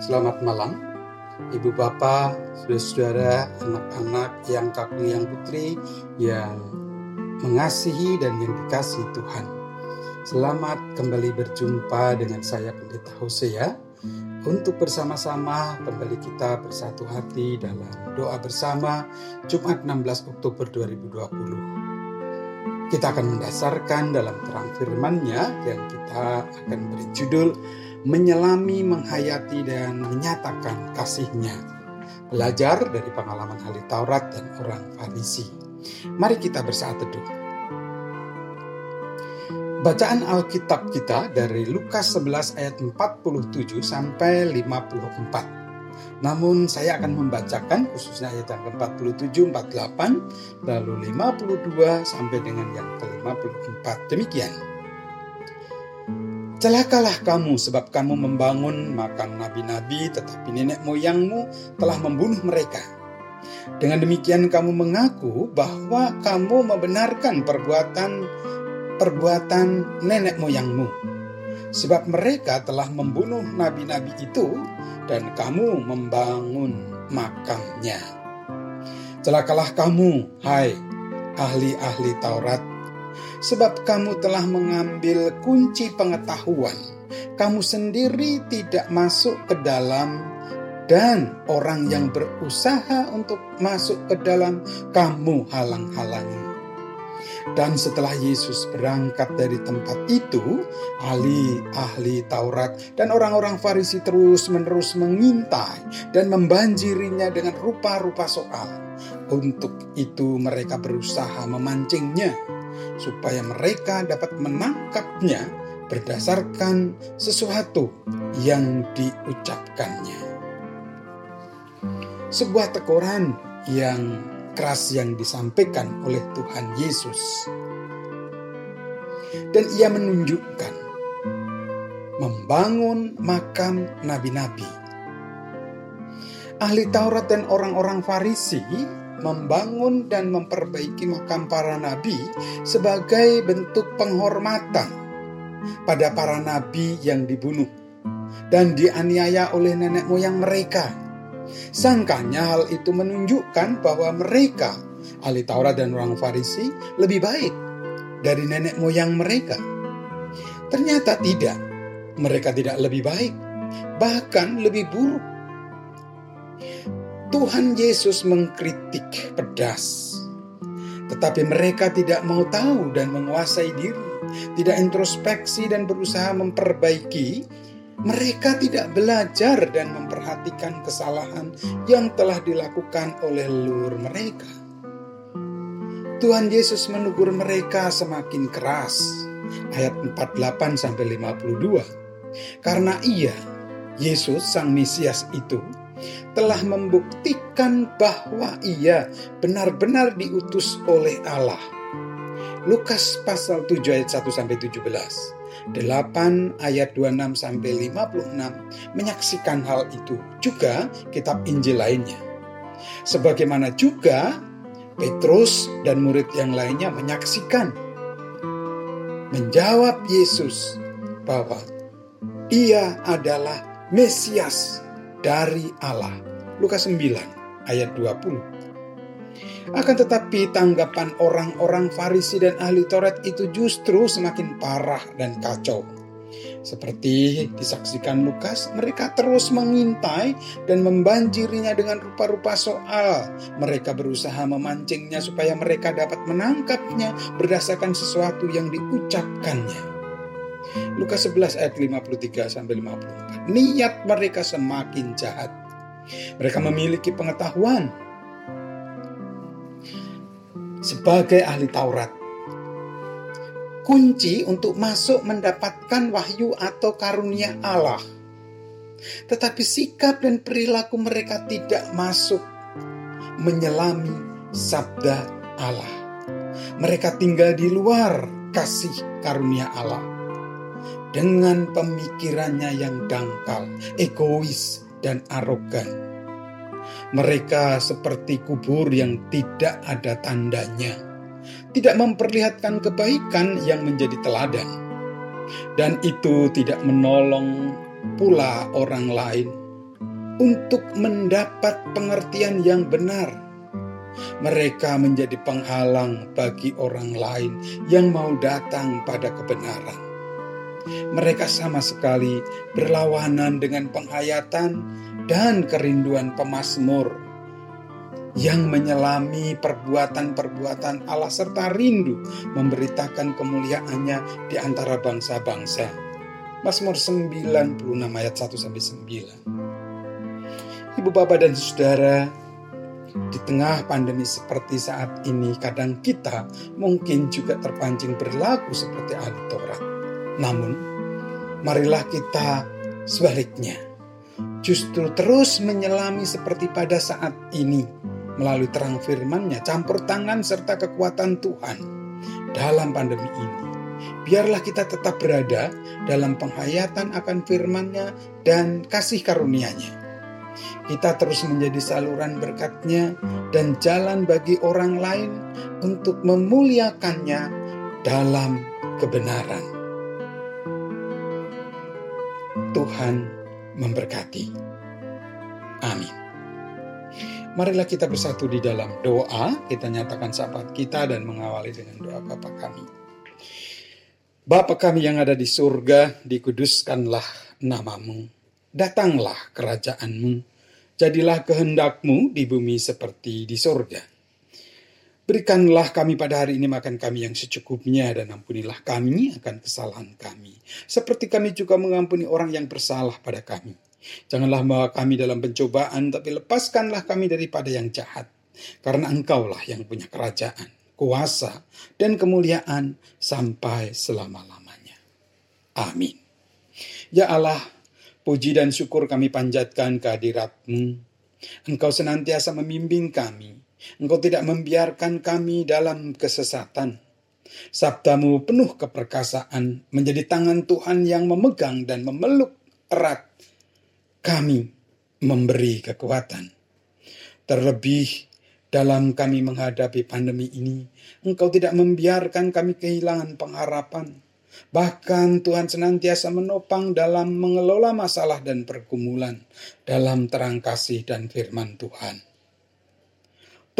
Selamat malam, Ibu Bapak, saudara-saudara, anak-anak yang kakung yang putri yang mengasihi dan yang dikasihi Tuhan. Selamat kembali berjumpa dengan saya Pendeta Hosea untuk bersama-sama kembali kita bersatu hati dalam doa bersama Jumat 16 Oktober 2020. Kita akan mendasarkan dalam terang firman-Nya yang kita akan beri judul menyelami, menghayati, dan menyatakan kasihnya. Belajar dari pengalaman ahli Taurat dan orang Farisi. Mari kita bersatu teduh. Bacaan Alkitab kita dari Lukas 11 ayat 47 sampai 54. Namun saya akan membacakan khususnya ayat yang ke-47, 48, lalu 52 sampai dengan yang ke-54. Demikian. Celakalah kamu sebab kamu membangun makam nabi-nabi tetapi nenek moyangmu telah membunuh mereka. Dengan demikian kamu mengaku bahwa kamu membenarkan perbuatan perbuatan nenek moyangmu. Sebab mereka telah membunuh nabi-nabi itu dan kamu membangun makamnya. Celakalah kamu, hai ahli-ahli Taurat sebab kamu telah mengambil kunci pengetahuan. Kamu sendiri tidak masuk ke dalam, dan orang yang berusaha untuk masuk ke dalam, kamu halang-halangi. Dan setelah Yesus berangkat dari tempat itu, ahli-ahli Taurat dan orang-orang Farisi terus-menerus mengintai dan membanjirinya dengan rupa-rupa soal. Untuk itu mereka berusaha memancingnya supaya mereka dapat menangkapnya berdasarkan sesuatu yang diucapkannya. Sebuah teguran yang keras yang disampaikan oleh Tuhan Yesus. Dan ia menunjukkan membangun makam nabi-nabi. Ahli Taurat dan orang-orang Farisi membangun dan memperbaiki makam para nabi sebagai bentuk penghormatan pada para nabi yang dibunuh dan dianiaya oleh nenek moyang mereka. Sangkanya hal itu menunjukkan bahwa mereka, ahli Taurat dan orang Farisi, lebih baik dari nenek moyang mereka. Ternyata tidak, mereka tidak lebih baik, bahkan lebih buruk Tuhan Yesus mengkritik pedas. Tetapi mereka tidak mau tahu dan menguasai diri, tidak introspeksi dan berusaha memperbaiki. Mereka tidak belajar dan memperhatikan kesalahan yang telah dilakukan oleh leluhur mereka. Tuhan Yesus menegur mereka semakin keras. Ayat 48 sampai 52. Karena ia, Yesus sang Mesias itu telah membuktikan bahwa ia benar-benar diutus oleh Allah. Lukas pasal 7 ayat 1 sampai 17. 8 ayat 26 sampai 56 menyaksikan hal itu. Juga kitab Injil lainnya. Sebagaimana juga Petrus dan murid yang lainnya menyaksikan. Menjawab Yesus bahwa ia adalah Mesias dari Allah. Lukas 9 ayat 20. Akan tetapi tanggapan orang-orang Farisi dan ahli Taurat itu justru semakin parah dan kacau. Seperti disaksikan Lukas, mereka terus mengintai dan membanjirinya dengan rupa-rupa soal. Mereka berusaha memancingnya supaya mereka dapat menangkapnya berdasarkan sesuatu yang diucapkannya. Lukas 11 ayat 53 sampai 54. Niat mereka semakin jahat. Mereka memiliki pengetahuan sebagai ahli Taurat. Kunci untuk masuk mendapatkan wahyu atau karunia Allah. Tetapi sikap dan perilaku mereka tidak masuk menyelami sabda Allah. Mereka tinggal di luar kasih karunia Allah dengan pemikirannya yang dangkal, egois, dan arogan. Mereka seperti kubur yang tidak ada tandanya, tidak memperlihatkan kebaikan yang menjadi teladan, dan itu tidak menolong pula orang lain untuk mendapat pengertian yang benar. Mereka menjadi penghalang bagi orang lain yang mau datang pada kebenaran. Mereka sama sekali berlawanan dengan penghayatan dan kerinduan pemazmur yang menyelami perbuatan-perbuatan Allah serta rindu memberitakan kemuliaannya di antara bangsa-bangsa. Mazmur 96 ayat 1 sampai 9. Ibu bapak dan saudara, di tengah pandemi seperti saat ini, kadang kita mungkin juga terpancing berlaku seperti ahli Taurat. Namun, marilah kita sebaliknya, justru terus menyelami seperti pada saat ini, melalui terang firman-Nya, campur tangan serta kekuatan Tuhan dalam pandemi ini. Biarlah kita tetap berada dalam penghayatan akan firman-Nya dan kasih karunia-Nya. Kita terus menjadi saluran berkat-Nya dan jalan bagi orang lain untuk memuliakannya dalam kebenaran. Tuhan memberkati. Amin. Marilah kita bersatu di dalam doa. Kita nyatakan sahabat kita dan mengawali dengan doa Bapa kami. Bapa kami yang ada di surga, dikuduskanlah namamu. Datanglah kerajaanmu. Jadilah kehendakmu di bumi seperti di surga. Berikanlah kami pada hari ini makan kami yang secukupnya dan ampunilah kami akan kesalahan kami. Seperti kami juga mengampuni orang yang bersalah pada kami Janganlah membawa kami dalam pencobaan, tapi lepaskanlah kami daripada yang jahat. Karena engkaulah yang punya kerajaan, kuasa, dan kemuliaan sampai selama-lamanya. Amin. Ya Allah, puji dan syukur kami panjatkan kehadiratmu. Engkau senantiasa membimbing kami. Engkau tidak membiarkan kami dalam kesesatan. Sabdamu penuh keperkasaan menjadi tangan Tuhan yang memegang dan memeluk erat kami memberi kekuatan. Terlebih dalam kami menghadapi pandemi ini, Engkau tidak membiarkan kami kehilangan pengharapan. Bahkan Tuhan senantiasa menopang dalam mengelola masalah dan pergumulan dalam terang kasih dan firman Tuhan.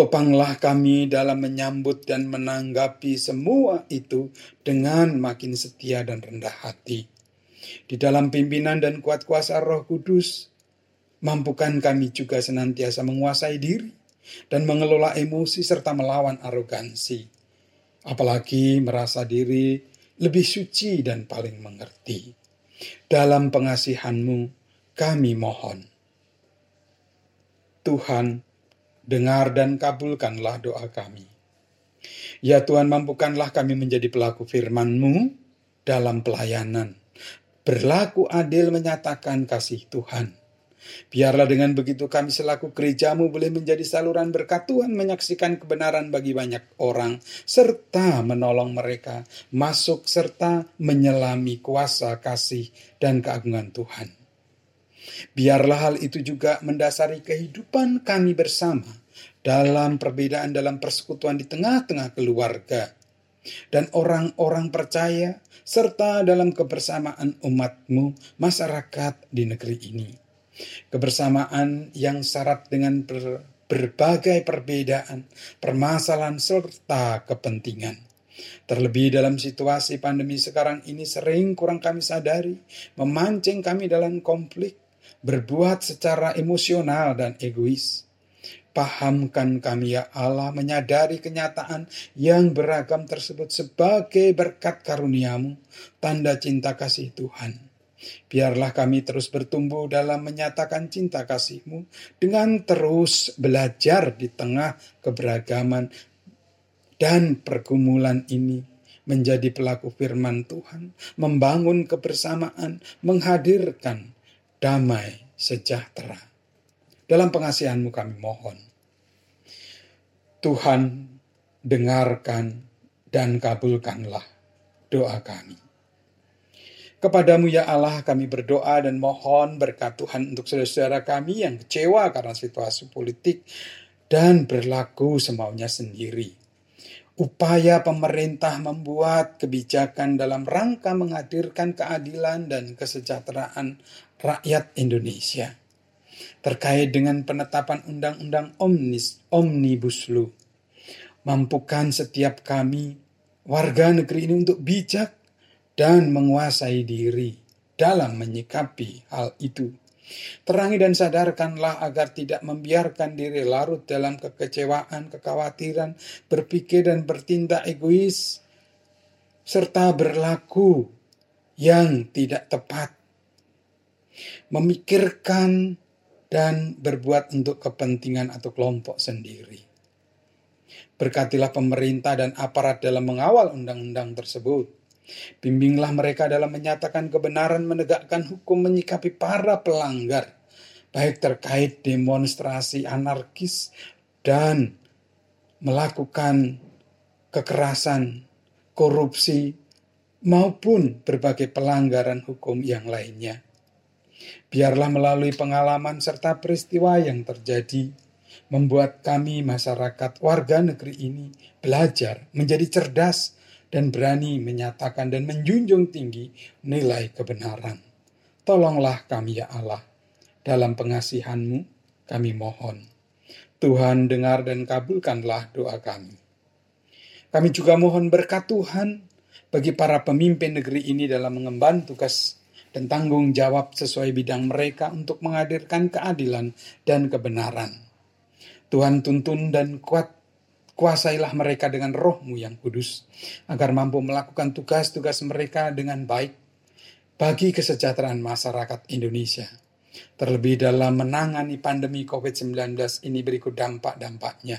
Topanglah kami dalam menyambut dan menanggapi semua itu dengan makin setia dan rendah hati di dalam pimpinan dan kuat kuasa Roh Kudus, mampukan kami juga senantiasa menguasai diri dan mengelola emosi serta melawan arogansi. Apalagi merasa diri lebih suci dan paling mengerti. Dalam pengasihanmu kami mohon. Tuhan, dengar dan kabulkanlah doa kami. Ya Tuhan, mampukanlah kami menjadi pelaku firman-Mu dalam pelayanan berlaku adil menyatakan kasih Tuhan. Biarlah dengan begitu kami selaku gerejamu boleh menjadi saluran berkat Tuhan menyaksikan kebenaran bagi banyak orang serta menolong mereka masuk serta menyelami kuasa kasih dan keagungan Tuhan. Biarlah hal itu juga mendasari kehidupan kami bersama dalam perbedaan dalam persekutuan di tengah-tengah keluarga dan orang-orang percaya serta dalam kebersamaan umatmu masyarakat di negeri ini. Kebersamaan yang syarat dengan ber, berbagai perbedaan, permasalahan serta kepentingan. Terlebih dalam situasi pandemi sekarang ini sering kurang kami sadari, memancing kami dalam konflik, berbuat secara emosional dan egois Pahamkan kami ya Allah menyadari kenyataan yang beragam tersebut sebagai berkat karuniamu, tanda cinta kasih Tuhan. Biarlah kami terus bertumbuh dalam menyatakan cinta kasih-Mu dengan terus belajar di tengah keberagaman dan pergumulan ini menjadi pelaku firman Tuhan, membangun kebersamaan, menghadirkan damai sejahtera. Dalam pengasihanmu kami mohon. Tuhan, dengarkan dan kabulkanlah doa kami. Kepadamu ya Allah kami berdoa dan mohon berkat Tuhan untuk saudara-saudara kami yang kecewa karena situasi politik dan berlaku semaunya sendiri. Upaya pemerintah membuat kebijakan dalam rangka menghadirkan keadilan dan kesejahteraan rakyat Indonesia. Terkait dengan penetapan undang-undang omnis omnibus law mampukan setiap kami warga negeri ini untuk bijak dan menguasai diri dalam menyikapi hal itu Terangi dan sadarkanlah agar tidak membiarkan diri larut dalam kekecewaan, kekhawatiran, berpikir dan bertindak egois, serta berlaku yang tidak tepat. Memikirkan dan berbuat untuk kepentingan atau kelompok sendiri. Berkatilah pemerintah dan aparat dalam mengawal undang-undang tersebut Bimbinglah mereka dalam menyatakan kebenaran menegakkan hukum menyikapi para pelanggar, baik terkait demonstrasi anarkis dan melakukan kekerasan, korupsi, maupun berbagai pelanggaran hukum yang lainnya. Biarlah melalui pengalaman serta peristiwa yang terjadi, membuat kami masyarakat warga negeri ini belajar menjadi cerdas dan berani menyatakan dan menjunjung tinggi nilai kebenaran. Tolonglah kami ya Allah, dalam pengasihanmu kami mohon. Tuhan dengar dan kabulkanlah doa kami. Kami juga mohon berkat Tuhan bagi para pemimpin negeri ini dalam mengemban tugas dan tanggung jawab sesuai bidang mereka untuk menghadirkan keadilan dan kebenaran. Tuhan tuntun dan kuat Kuasailah mereka dengan rohmu yang kudus, agar mampu melakukan tugas-tugas mereka dengan baik bagi kesejahteraan masyarakat Indonesia. Terlebih dalam menangani pandemi COVID-19 ini berikut dampak-dampaknya.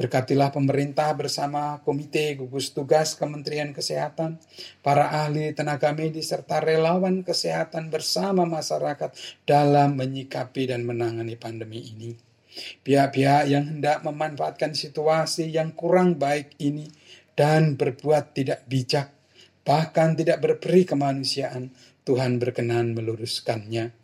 Berkatilah pemerintah bersama Komite Gugus Tugas Kementerian Kesehatan, para ahli tenaga medis serta relawan kesehatan bersama masyarakat dalam menyikapi dan menangani pandemi ini. Pihak-pihak yang hendak memanfaatkan situasi yang kurang baik ini dan berbuat tidak bijak, bahkan tidak berperi kemanusiaan, Tuhan berkenan meluruskannya.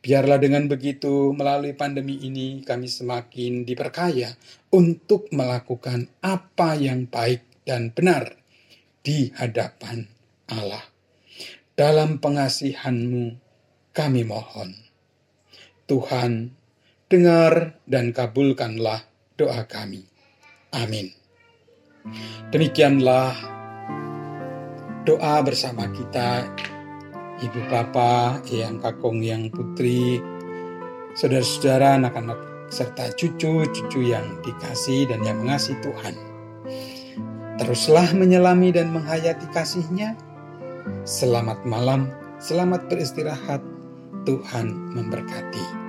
Biarlah dengan begitu, melalui pandemi ini, kami semakin diperkaya untuk melakukan apa yang baik dan benar di hadapan Allah. Dalam pengasihanmu, kami mohon. Tuhan dengar dan kabulkanlah doa kami. Amin. Demikianlah doa bersama kita, Ibu Bapa, Yang Kakong, Yang Putri, saudara-saudara, anak-anak, serta cucu-cucu yang dikasih dan yang mengasihi Tuhan. Teruslah menyelami dan menghayati kasihnya. Selamat malam, selamat beristirahat, Tuhan memberkati.